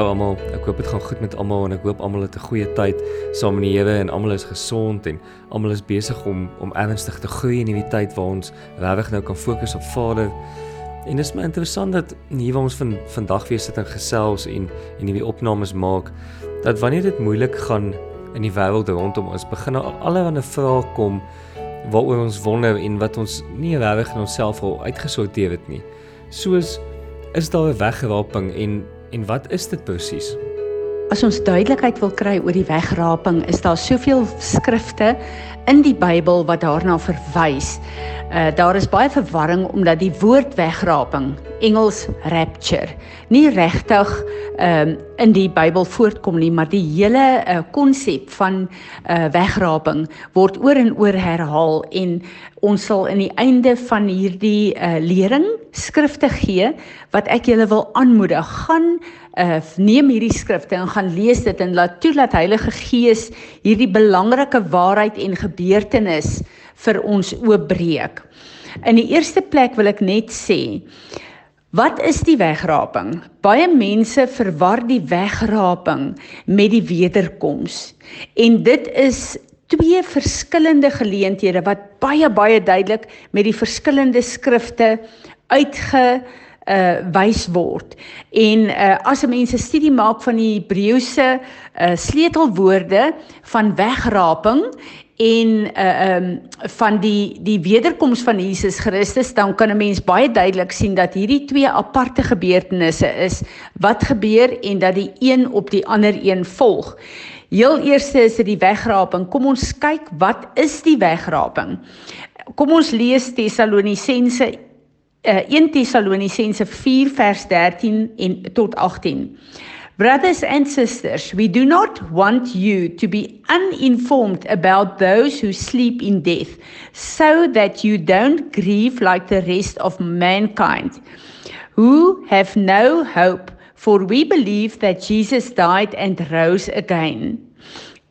Hallo almal. Ek hoop dit gaan goed met almal en ek hoop almal het 'n goeie tyd saam in die Here en almal is gesond en almal is besig om om ernstig te groei in hierdie tyd waar ons regtig nou kan fokus op Vader. En dit is my interessant dat hier waar ons van vandag weer sit en gesels en en hierdie opnames maak dat wanneer dit moeilik gaan in die wêreld rondom ons begin al allerlei vrae kom waaroor ons wonder en wat ons nie regtig in onsself al uitgesorteer het nie. Soos is daar 'n wegraping en En wat is dit presies? As ons duidelikheid wil kry oor die wegraping, is daar soveel skrifte in die Bybel wat daarna verwys. Uh daar is baie verwarring omdat die woord wegraping, Engels rapture, nie regtig uh, in die Bybel voorkom nie, maar die hele konsep uh, van uh wegraping word oor en oor herhaal en ons sal in die einde van hierdie uh lering skrifte gee wat ek julle wil aanmoedig gaan uh neem hierdie skrifte en gaan lees dit en laat toe dat Heilige Gees hierdie belangrike waarheid en gebeurtenis vir ons oopbreek. In die eerste plek wil ek net sê Wat is die wegraping? Baie mense verwar die wegraping met die wederkoms. En dit is twee verskillende geleenthede wat baie baie duidelik met die verskillende skrifte uitge uh wys word. En uh as 'n mens 'n studie maak van die Hebreëse uh sleutelwoorde van wegraping en uh um van die die wederkoms van Jesus Christus dan kan 'n mens baie duidelik sien dat hierdie twee aparte gebeurtenisse is wat gebeur en dat die een op die ander een volg. Heel eerste is dit die wegraping. Kom ons kyk wat is die wegraping? Kom ons lees Tessalonisense uh, 1 Tessalonisense 4 vers 13 en tot 18. Brothers and sisters, we do not want you to be uninformed about those who sleep in death, so that you don't grieve like the rest of mankind, who have no hope, for we believe that Jesus died and rose again.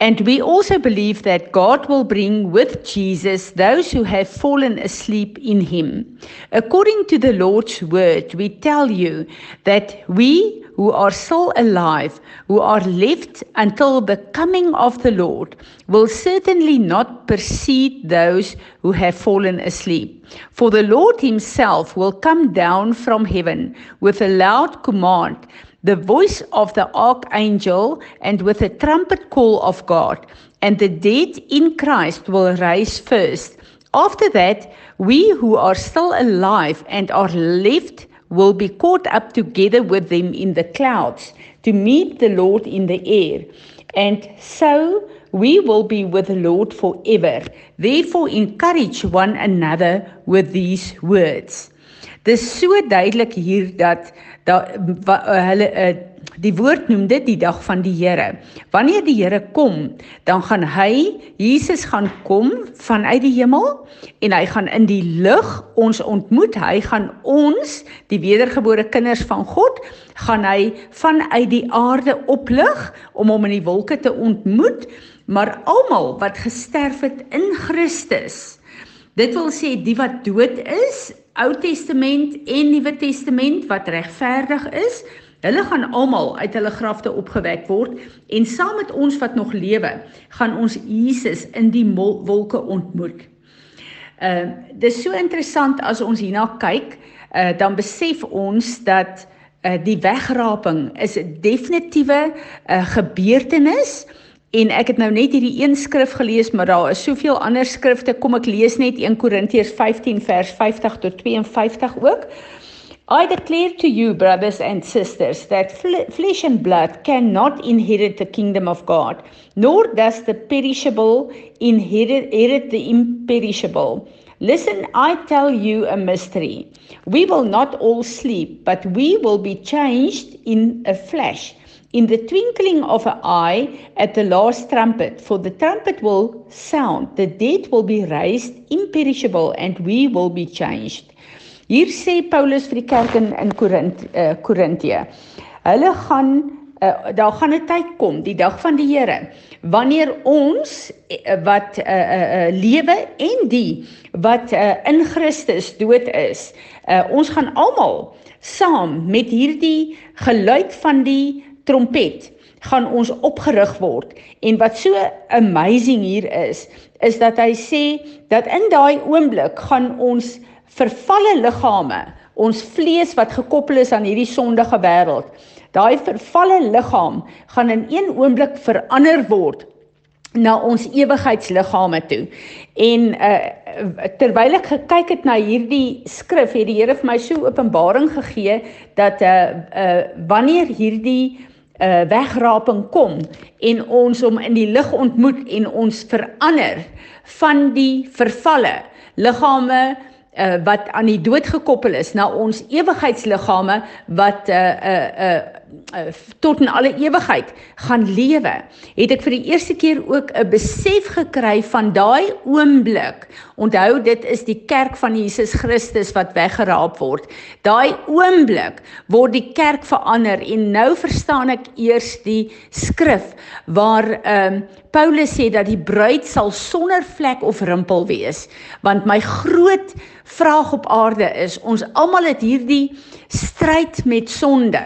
And we also believe that God will bring with Jesus those who have fallen asleep in him. According to the Lord's word, we tell you that we who are still alive, who are left until the coming of the Lord, will certainly not precede those who have fallen asleep. For the Lord himself will come down from heaven with a loud command the voice of the archangel and with a trumpet call of God, and the dead in Christ will rise first. After that, we who are still alive and are left will be caught up together with them in the clouds to meet the Lord in the air. And so we will be with the Lord forever. Therefore, encourage one another with these words. Dis so duidelik hier dat da hulle uh, die woord noem dit die dag van die Here. Wanneer die Here kom, dan gaan hy Jesus gaan kom vanuit die hemel en hy gaan in die lug ons ontmoet. Hy gaan ons, die wedergebore kinders van God, gaan hy vanuit die aarde oplig om hom in die wolke te ontmoet, maar almal wat gesterf het in Christus. Dit wil sê die wat dood is Ou Testament en Nuwe Testament wat regverdig is, hulle gaan almal uit hulle grafte opgewek word en saam met ons wat nog lewe, gaan ons Jesus in die wolke ontmoet. Uh dis so interessant as ons hierna kyk, uh dan besef ons dat uh die wegraping is 'n definitiewe uh gebeurtenis En ek het nou net hierdie een skrif gelees, maar daar is soveel ander skrifte. Kom ek lees net 1 Korintiërs 15 vers 50 tot 52 ook. I declare to you brothers and sisters that flesh and blood cannot inherit the kingdom of God, nor does the perishable inherit, inherit the imperishable. Listen, I tell you a mystery. We will not all sleep, but we will be changed in a flash in the twinkling of an eye at the last trumpet, for the trumpet will sound, the dead will be raised imperishable, and we will be changed. Hier sê Paulus vir die kerk in in uh, Korintië. Hulle gaan uh, daar gaan 'n tyd kom, die dag van die Here, wanneer ons uh, wat uh, uh, uh, lewe en die wat uh, in Christus dood is, uh, ons gaan almal saam met hierdie geluid van die trompet gaan ons opgerig word. En wat so amazing hier is, is dat hy sê dat in daai oomblik gaan ons vervalle liggame, ons vlees wat gekoppel is aan hierdie sondige wêreld, daai vervalle liggaam gaan in een oomblik verander word na ons ewigheidsliggame toe. En uh terwyl ek gekyk het na hierdie skrif, het die Here vir my so openbaring gegee dat uh uh wanneer hierdie uh wegraping kom en ons hom in die lig ontmoet en ons verander van die vervalle liggame uh wat aan die dood gekoppel is na ons ewigheidsliggame wat uh uh uh uh, tot in alle ewigheid gaan lewe, het ek vir die eerste keer ook 'n besef gekry van daai oomblik. Onthou, dit is die kerk van Jesus Christus wat weggeraap word. Daai oomblik word die kerk verander en nou verstaan ek eers die skrif waar ehm um, Paulus sê dat die bruid sal sonder vlek of rimpel wees, want my groot vraag op aarde is ons almal het hierdie stryd met sonde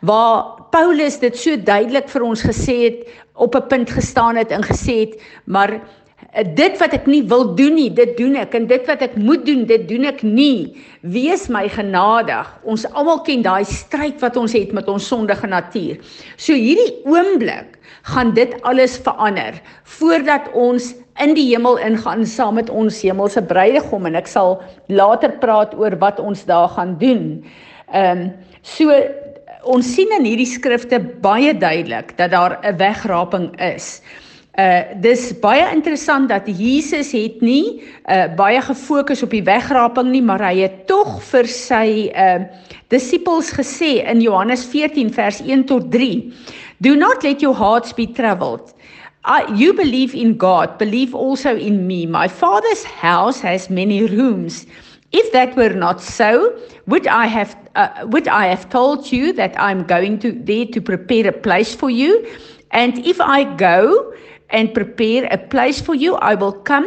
waar Paulus dit so duidelik vir ons gesê het op 'n punt gestaan het en gesê het maar dit wat ek nie wil doen nie dit doen ek. En dit wat ek moet doen dit doen ek nie. Wees my genadig. Ons almal ken daai stryd wat ons het met ons sondige natuur. So hierdie oomblik gaan dit alles verander voordat ons in die hemel ingaan saam met ons hemelse bruidegom. En ek sal later praat oor wat ons daar gaan doen. Ehm um, so ons sien in hierdie skrifte baie duidelik dat daar 'n wegraping is. Uh dis baie interessant dat Jesus het nie uh baie gefokus op die wegraping nie, maar hy het tog vir sy uh disippels gesê in Johannes 14 vers 1 tot 3. Do not let your hearts be troubled. I, you believe in God, believe also in me. My Father's house has many rooms. If that were not so, would I have uh, would I have told you that I'm going to there to prepare a place for you? And if I go and prepare a place for you, I will come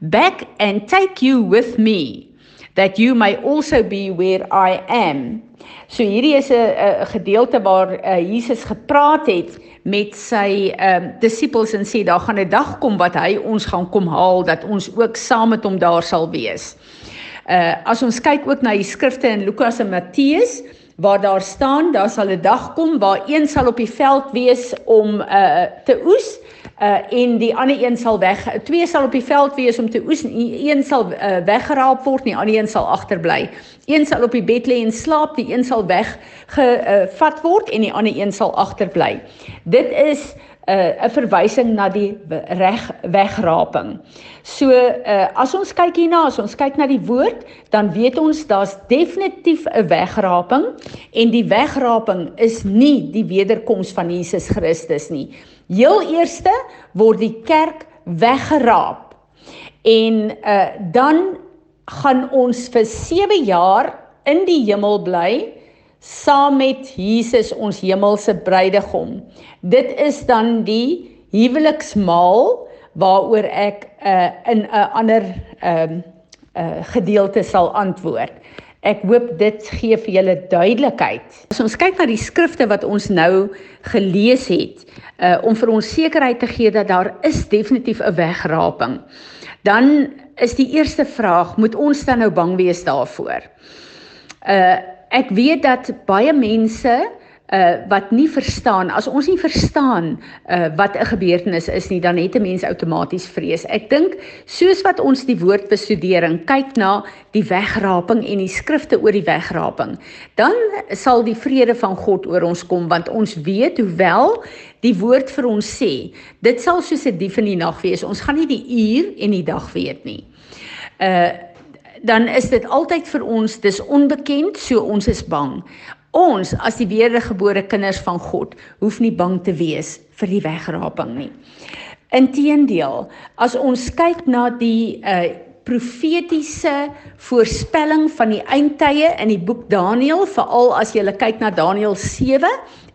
back and take you with me, that you may also be where I am. So hierdie is 'n gedeelte waar uh, Jesus gepraat het met sy um, disippels en sê daar gaan 'n dag kom wat hy ons gaan kom haal dat ons ook saam met hom daar sal wees. Uh as ons kyk ook na die skrifte in Lukas en Matteus waar daar staan daar sal 'n dag kom waar een sal op die veld wees om uh te oes uh en die ander een sal weg twee sal op die veld wees om te oes en een sal uh, weggeraap word en die ander een sal agterbly. Een sal op die bed lê en slaap, die een sal weg gevat uh, word en die ander een sal agterbly. Dit is 'n uh, verwysing na die reg wegraping. So uh, as ons kyk hierna, as ons kyk na die woord, dan weet ons daar's definitief 'n wegraping en die wegraping is nie die wederkoms van Jesus Christus nie. Heel eerste word die kerk weggeraap. En uh, dan gaan ons vir 7 jaar in die hemel bly saam met Jesus ons hemelse bruidegom. Dit is dan die huweliksmaal waaroor ek uh, in 'n ander ehm uh, uh, gedeelte sal antwoord. Ek hoop dit gee vir julle duidelikheid. As ons kyk na die skrifte wat ons nou gelees het, uh om vir ons sekerheid te gee dat daar is definitief 'n wegraping. Dan is die eerste vraag, moet ons dan nou bang wees daarvoor? Uh ek weet dat baie mense uh wat nie verstaan as ons nie verstaan uh wat 'n gebeurtenis is nie dan het 'n mens outomaties vrees. Ek dink soos wat ons die woord bestudeer en kyk na die wegraping en die skrifte oor die wegraping, dan sal die vrede van God oor ons kom want ons weet hoewel die woord vir ons sê, dit sal soos 'n dief in die nag wees. Ons gaan nie die uur en die dag weet nie. Uh dan is dit altyd vir ons dis onbekend, so ons is bang. Ons as die wedergebore kinders van God hoef nie bang te wees vir die wegraping nie. Inteendeel, as ons kyk na die uh profetiese voorspelling van die eindtye in die boek Daniël, veral as jy kyk na Daniël 7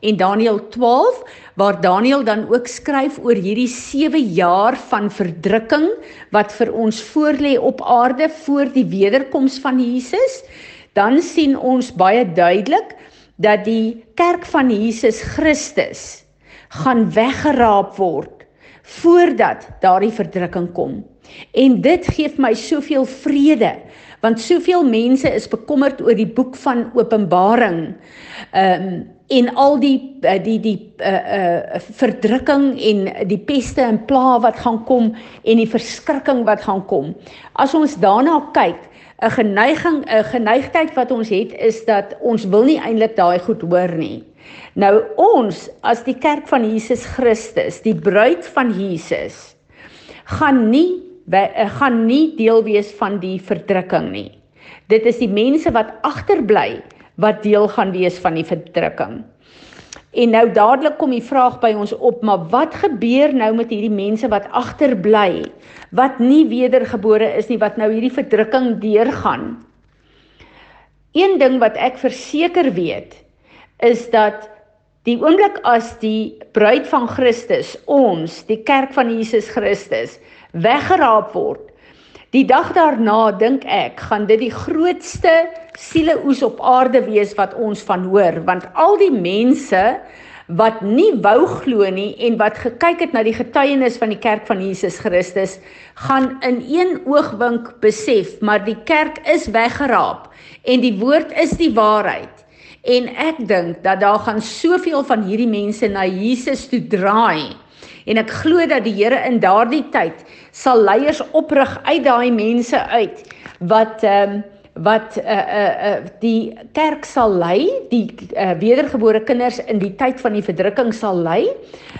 en Daniël 12 waar Daniël dan ook skryf oor hierdie 7 jaar van verdrukking wat vir ons voorlê op aarde voor die wederkoms van Jesus, dan sien ons baie duidelik dat die kerk van Jesus Christus gaan weggeraap word voordat daardie verdrukking kom. En dit gee my soveel vrede want soveel mense is bekommerd oor die boek van Openbaring. Ehm um, en al die eh, die die uh uh verdrukking en die peste en pla wat gaan kom en die verskrikking wat gaan kom. As ons daarna kyk, 'n geneiging 'n geneigtheid wat ons het is dat ons wil nie eintlik daai goed hoor nie. Nou ons as die kerk van Jesus Christus, die bruid van Jesus, gaan nie Eh, gaan nie deel wees van die verdrukking nie. Dit is die mense wat agterbly wat deel gaan wees van die verdrukking. En nou dadelik kom die vraag by ons op, maar wat gebeur nou met hierdie mense wat agterbly, wat nie wedergebore is nie, wat nou hierdie verdrukking deurgaan? Een ding wat ek verseker weet, is dat die oomblik as die bruid van Christus, ons, die kerk van Jesus Christus, weggeraap word. Die dag daarna dink ek gaan dit die grootste sieleoes op aarde wees wat ons van hoor want al die mense wat nie wou glo nie en wat gekyk het na die getuienis van die kerk van Jesus Christus gaan in een oogwink besef maar die kerk is weggeraap en die woord is die waarheid. En ek dink dat daar gaan soveel van hierdie mense na Jesus toe draai. En ek glo dat die Here in daardie tyd sal leiers oprig uit daai mense uit wat ehm um, wat uh uh die kerk sal lei, die uh, wedergebore kinders in die tyd van die verdrukking sal lei.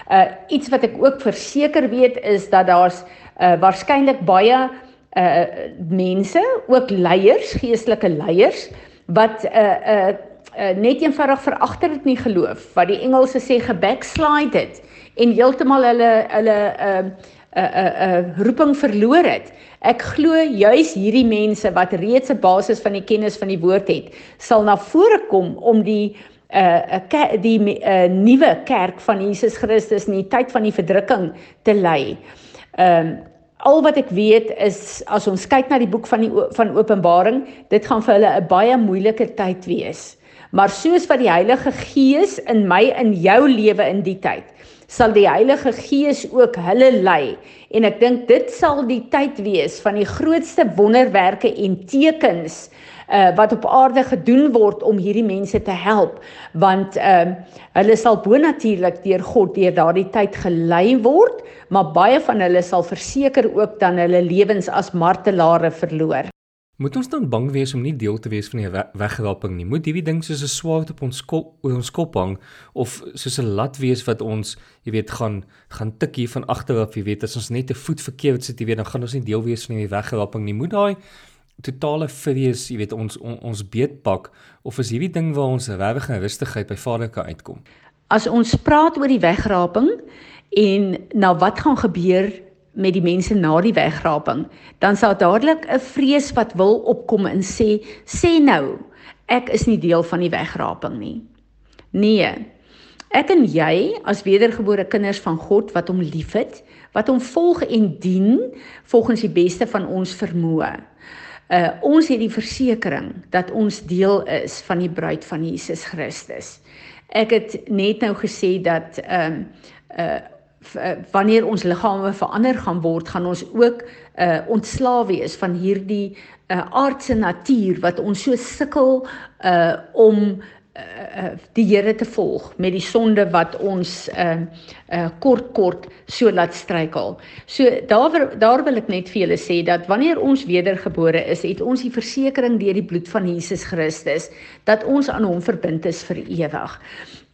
Uh iets wat ek ook verseker weet is dat daar's uh waarskynlik baie uh mense, ook leiers, geestelike leiers wat uh uh uh, net eenvoudig veragter dit nie geloof wat die Engelse sê gebackslide het en heeltemal hulle hulle 'n uh, 'n 'n uh, roeping verloor het. Ek glo juis hierdie mense wat reeds 'n basis van die kennis van die woord het, sal na vore kom om die 'n uh, 'n die 'n uh, nuwe kerk van Jesus Christus in die tyd van die verdrukking te lei. Ehm um, al wat ek weet is as ons kyk na die boek van die van Openbaring, dit gaan vir hulle 'n baie moeilike tyd wees. Maar soos wat die Heilige Gees in my in jou lewe in die tyd, sal die Heilige Gees ook hulle lei. En ek dink dit sal die tyd wees van die grootste wonderwerke en tekens uh, wat op aarde gedoen word om hierdie mense te help want ehm uh, hulle sal bonatuurlik deur God deur daardie tyd gelei word maar baie van hulle sal verseker ook dan hulle lewens as martelare verloor. Moet ons dan bang wees om nie deel te wees van die wegraping nie? Moet hierdie ding soos 'n swaard op ons kop oor ons kop hang of soos 'n lat wees wat ons, jy weet, gaan gaan tik hier van agteraf, jy weet, as ons net 'n voet verkeerd sit, jy weet, dan gaan ons nie deel wees van die wegraping nie. Moet daai totale vrees, jy weet, ons on, ons beetpak of is hierdie ding waar ons regtig en rustigheid by Vader kan uitkom? As ons praat oor die wegraping en na wat gaan gebeur met die mense na die wegraping, dan sal dadelik 'n vrees wat wil opkom en sê sê nou, ek is nie deel van die wegraping nie. Nee. Ek en jy as wedergebore kinders van God wat hom liefhet, wat hom volg en dien volgens die beste van ons vermoë. Uh ons het die versekering dat ons deel is van die bruid van Jesus Christus. Ek het net nou gesê dat ehm uh, uh wanneer ons liggame verander gaan word, gaan ons ook uh ontslae wees van hierdie uh aardse natuur wat ons so sukkel uh om uh die Here te volg met die sonde wat ons uh uh kort kort so laat struikel. So daar daar wil ek net vir julle sê dat wanneer ons wedergebore is, het ons die versekering deur die bloed van Jesus Christus dat ons aan hom verbind is vir ewig.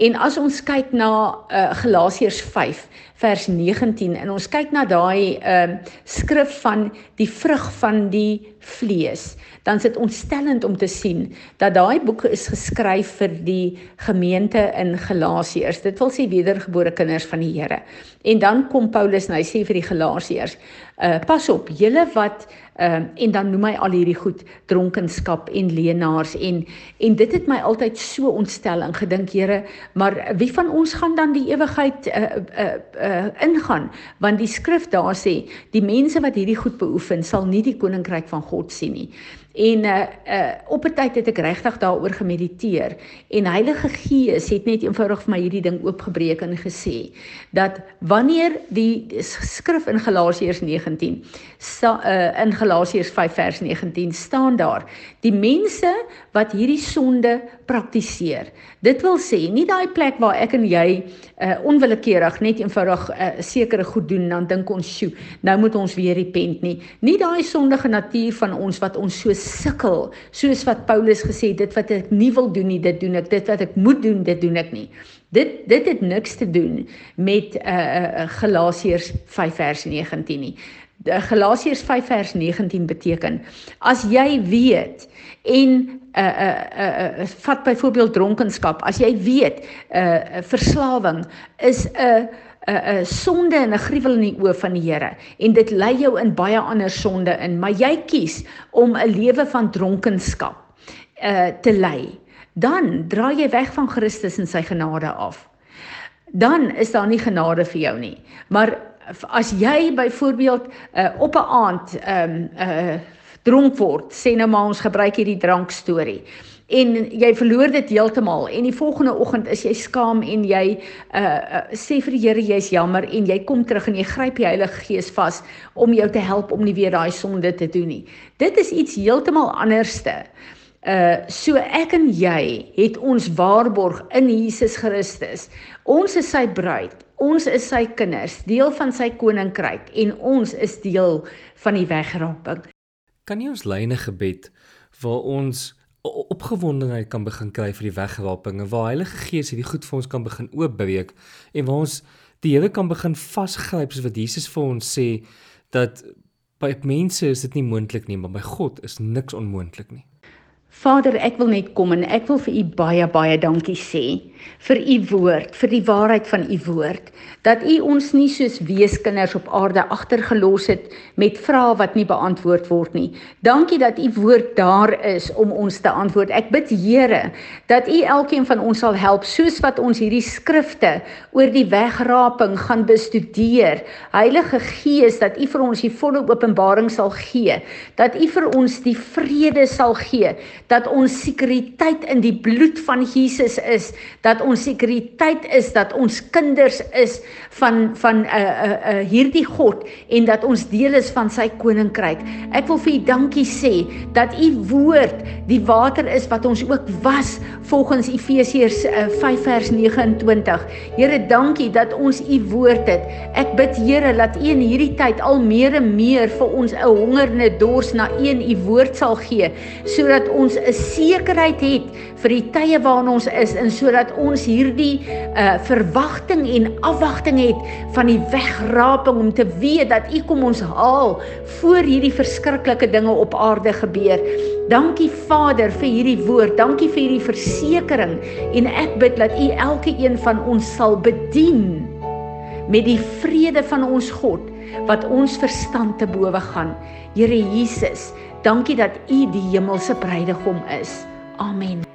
En as ons kyk na uh, Galasiërs 5 vers 19 en ons kyk na daai uh, skrif van die vrug van die vlees, dan is dit ontstellend om te sien dat daai boek is geskryf vir die gemeente in Galasiërs. Dit wil sê wedergebore kinders van die Here. En dan kom Paulus en hy sê vir die Galasiërs, uh pas op, julle wat Ehm uh, en dan noem hy al hierdie goed dronkenskap en leenaars en en dit het my altyd so ontstel en gedink Here, maar wie van ons gaan dan die ewigheid uh uh, uh ingaan? Want die skrif daar sê, die mense wat hierdie goed beoefen, sal nie die koninkryk van God sien nie. En uh uh op 'n tyd het ek regtig daaroor gemediteer en Heilige Gees het net eenvoudig vir my hierdie ding oopgebreek en gesê dat wanneer die skrif in Galasiërs 19 sta, uh in Galasiërs 5 vers 19 staan daar die mense wat hierdie sonde praktiseer. Dit wil sê nie daai plek waar ek en jy uh onwillekeurig net eenvoudig 'n uh, sekere goed doen dan dink ons, "Sjoe, nou moet ons weer repent nie." Nie daai sondige natuur van ons wat ons so sukkel, soos wat Paulus gesê dit wat ek nie wil doen nie, dit doen ek, dit wat ek moet doen, dit doen ek nie. Dit dit het niks te doen met uh, uh Galasiërs 5 vers 19 nie. Galasiërs 5 vers 19 beteken as jy weet en uh, uh, uh, vat byvoorbeeld dronkenskap as jy weet uh, verslawing is 'n uh, 'n 'n sonde en 'n gruwel in die oë van die Here en dit lei jou in baie ander sonde in, maar jy kies om 'n lewe van dronkenskap uh te lei. Dan draai jy weg van Christus en sy genade af. Dan is daar nie genade vir jou nie. Maar as jy byvoorbeeld uh op 'n aand um uh dronk word, sê nou maar ons gebruik hierdie drank storie en jy verloor dit heeltemal en die volgende oggend is jy skaam en jy uh, uh sê vir die Here jy's jammer en jy kom terug en jy gryp die Heilige Gees vas om jou te help om nie weer daai sonde te doen nie. Dit is iets heeltemal anderste. Uh so ek en jy het ons waarborg in Jesus Christus. Ons is sy bruid. Ons is sy kinders, deel van sy koninkryk en ons is deel van die wegraping. Kan jy ons lyne gebed waar ons opgewondenheid kan begin kry vir die wegraping en waar Heilige Gees hierdie goed vir ons kan begin oopbreek en waar ons die Here kan begin vasgryp soos wat Jesus vir ons sê dat by mense is dit nie moontlik nie, maar by God is niks onmoontlik nie. Vader, ek wil net kom en ek wil vir u baie baie dankie sê vir u woord, vir die waarheid van u woord, dat u ons nie soos weeskinders op aarde agtergelos het met vrae wat nie beantwoord word nie. Dankie dat u woord daar is om ons te antwoord. Ek bid Here dat u elkeen van ons sal help soos wat ons hierdie skrifte oor die wegraping gaan bestudeer. Heilige Gees, dat u vir ons die volle openbaring sal gee, dat u vir ons die vrede sal gee, dat ons sekuriteit in die bloed van Jesus is, dat ons sekuriteit is dat ons kinders is van van 'n uh, 'n uh, uh, hierdie God en dat ons deel is van sy koninkryk. Ek wil vir u dankie sê dat u woord die water is wat ons ook was volgens Efesiërs uh, 5 vers 29. Here, dankie dat ons u woord het. Ek bid Here dat u in hierdie tyd al meer en meer vir ons 'n honger en 'n dors na u en u woord sal gee sodat ons 'n sekerheid het vir die tye waarin ons is en sodat ons hierdie uh verwagting en afwagting het van die wegraping om te weet dat U kom ons haal voor hierdie verskriklike dinge op aarde gebeur. Dankie Vader vir hierdie woord. Dankie vir hierdie versekering en ek bid dat U elke een van ons sal bedien met die vrede van ons God wat ons verstand te bowe gaan. Here Jesus, dankie dat U die hemelse bruidegom is. Amen.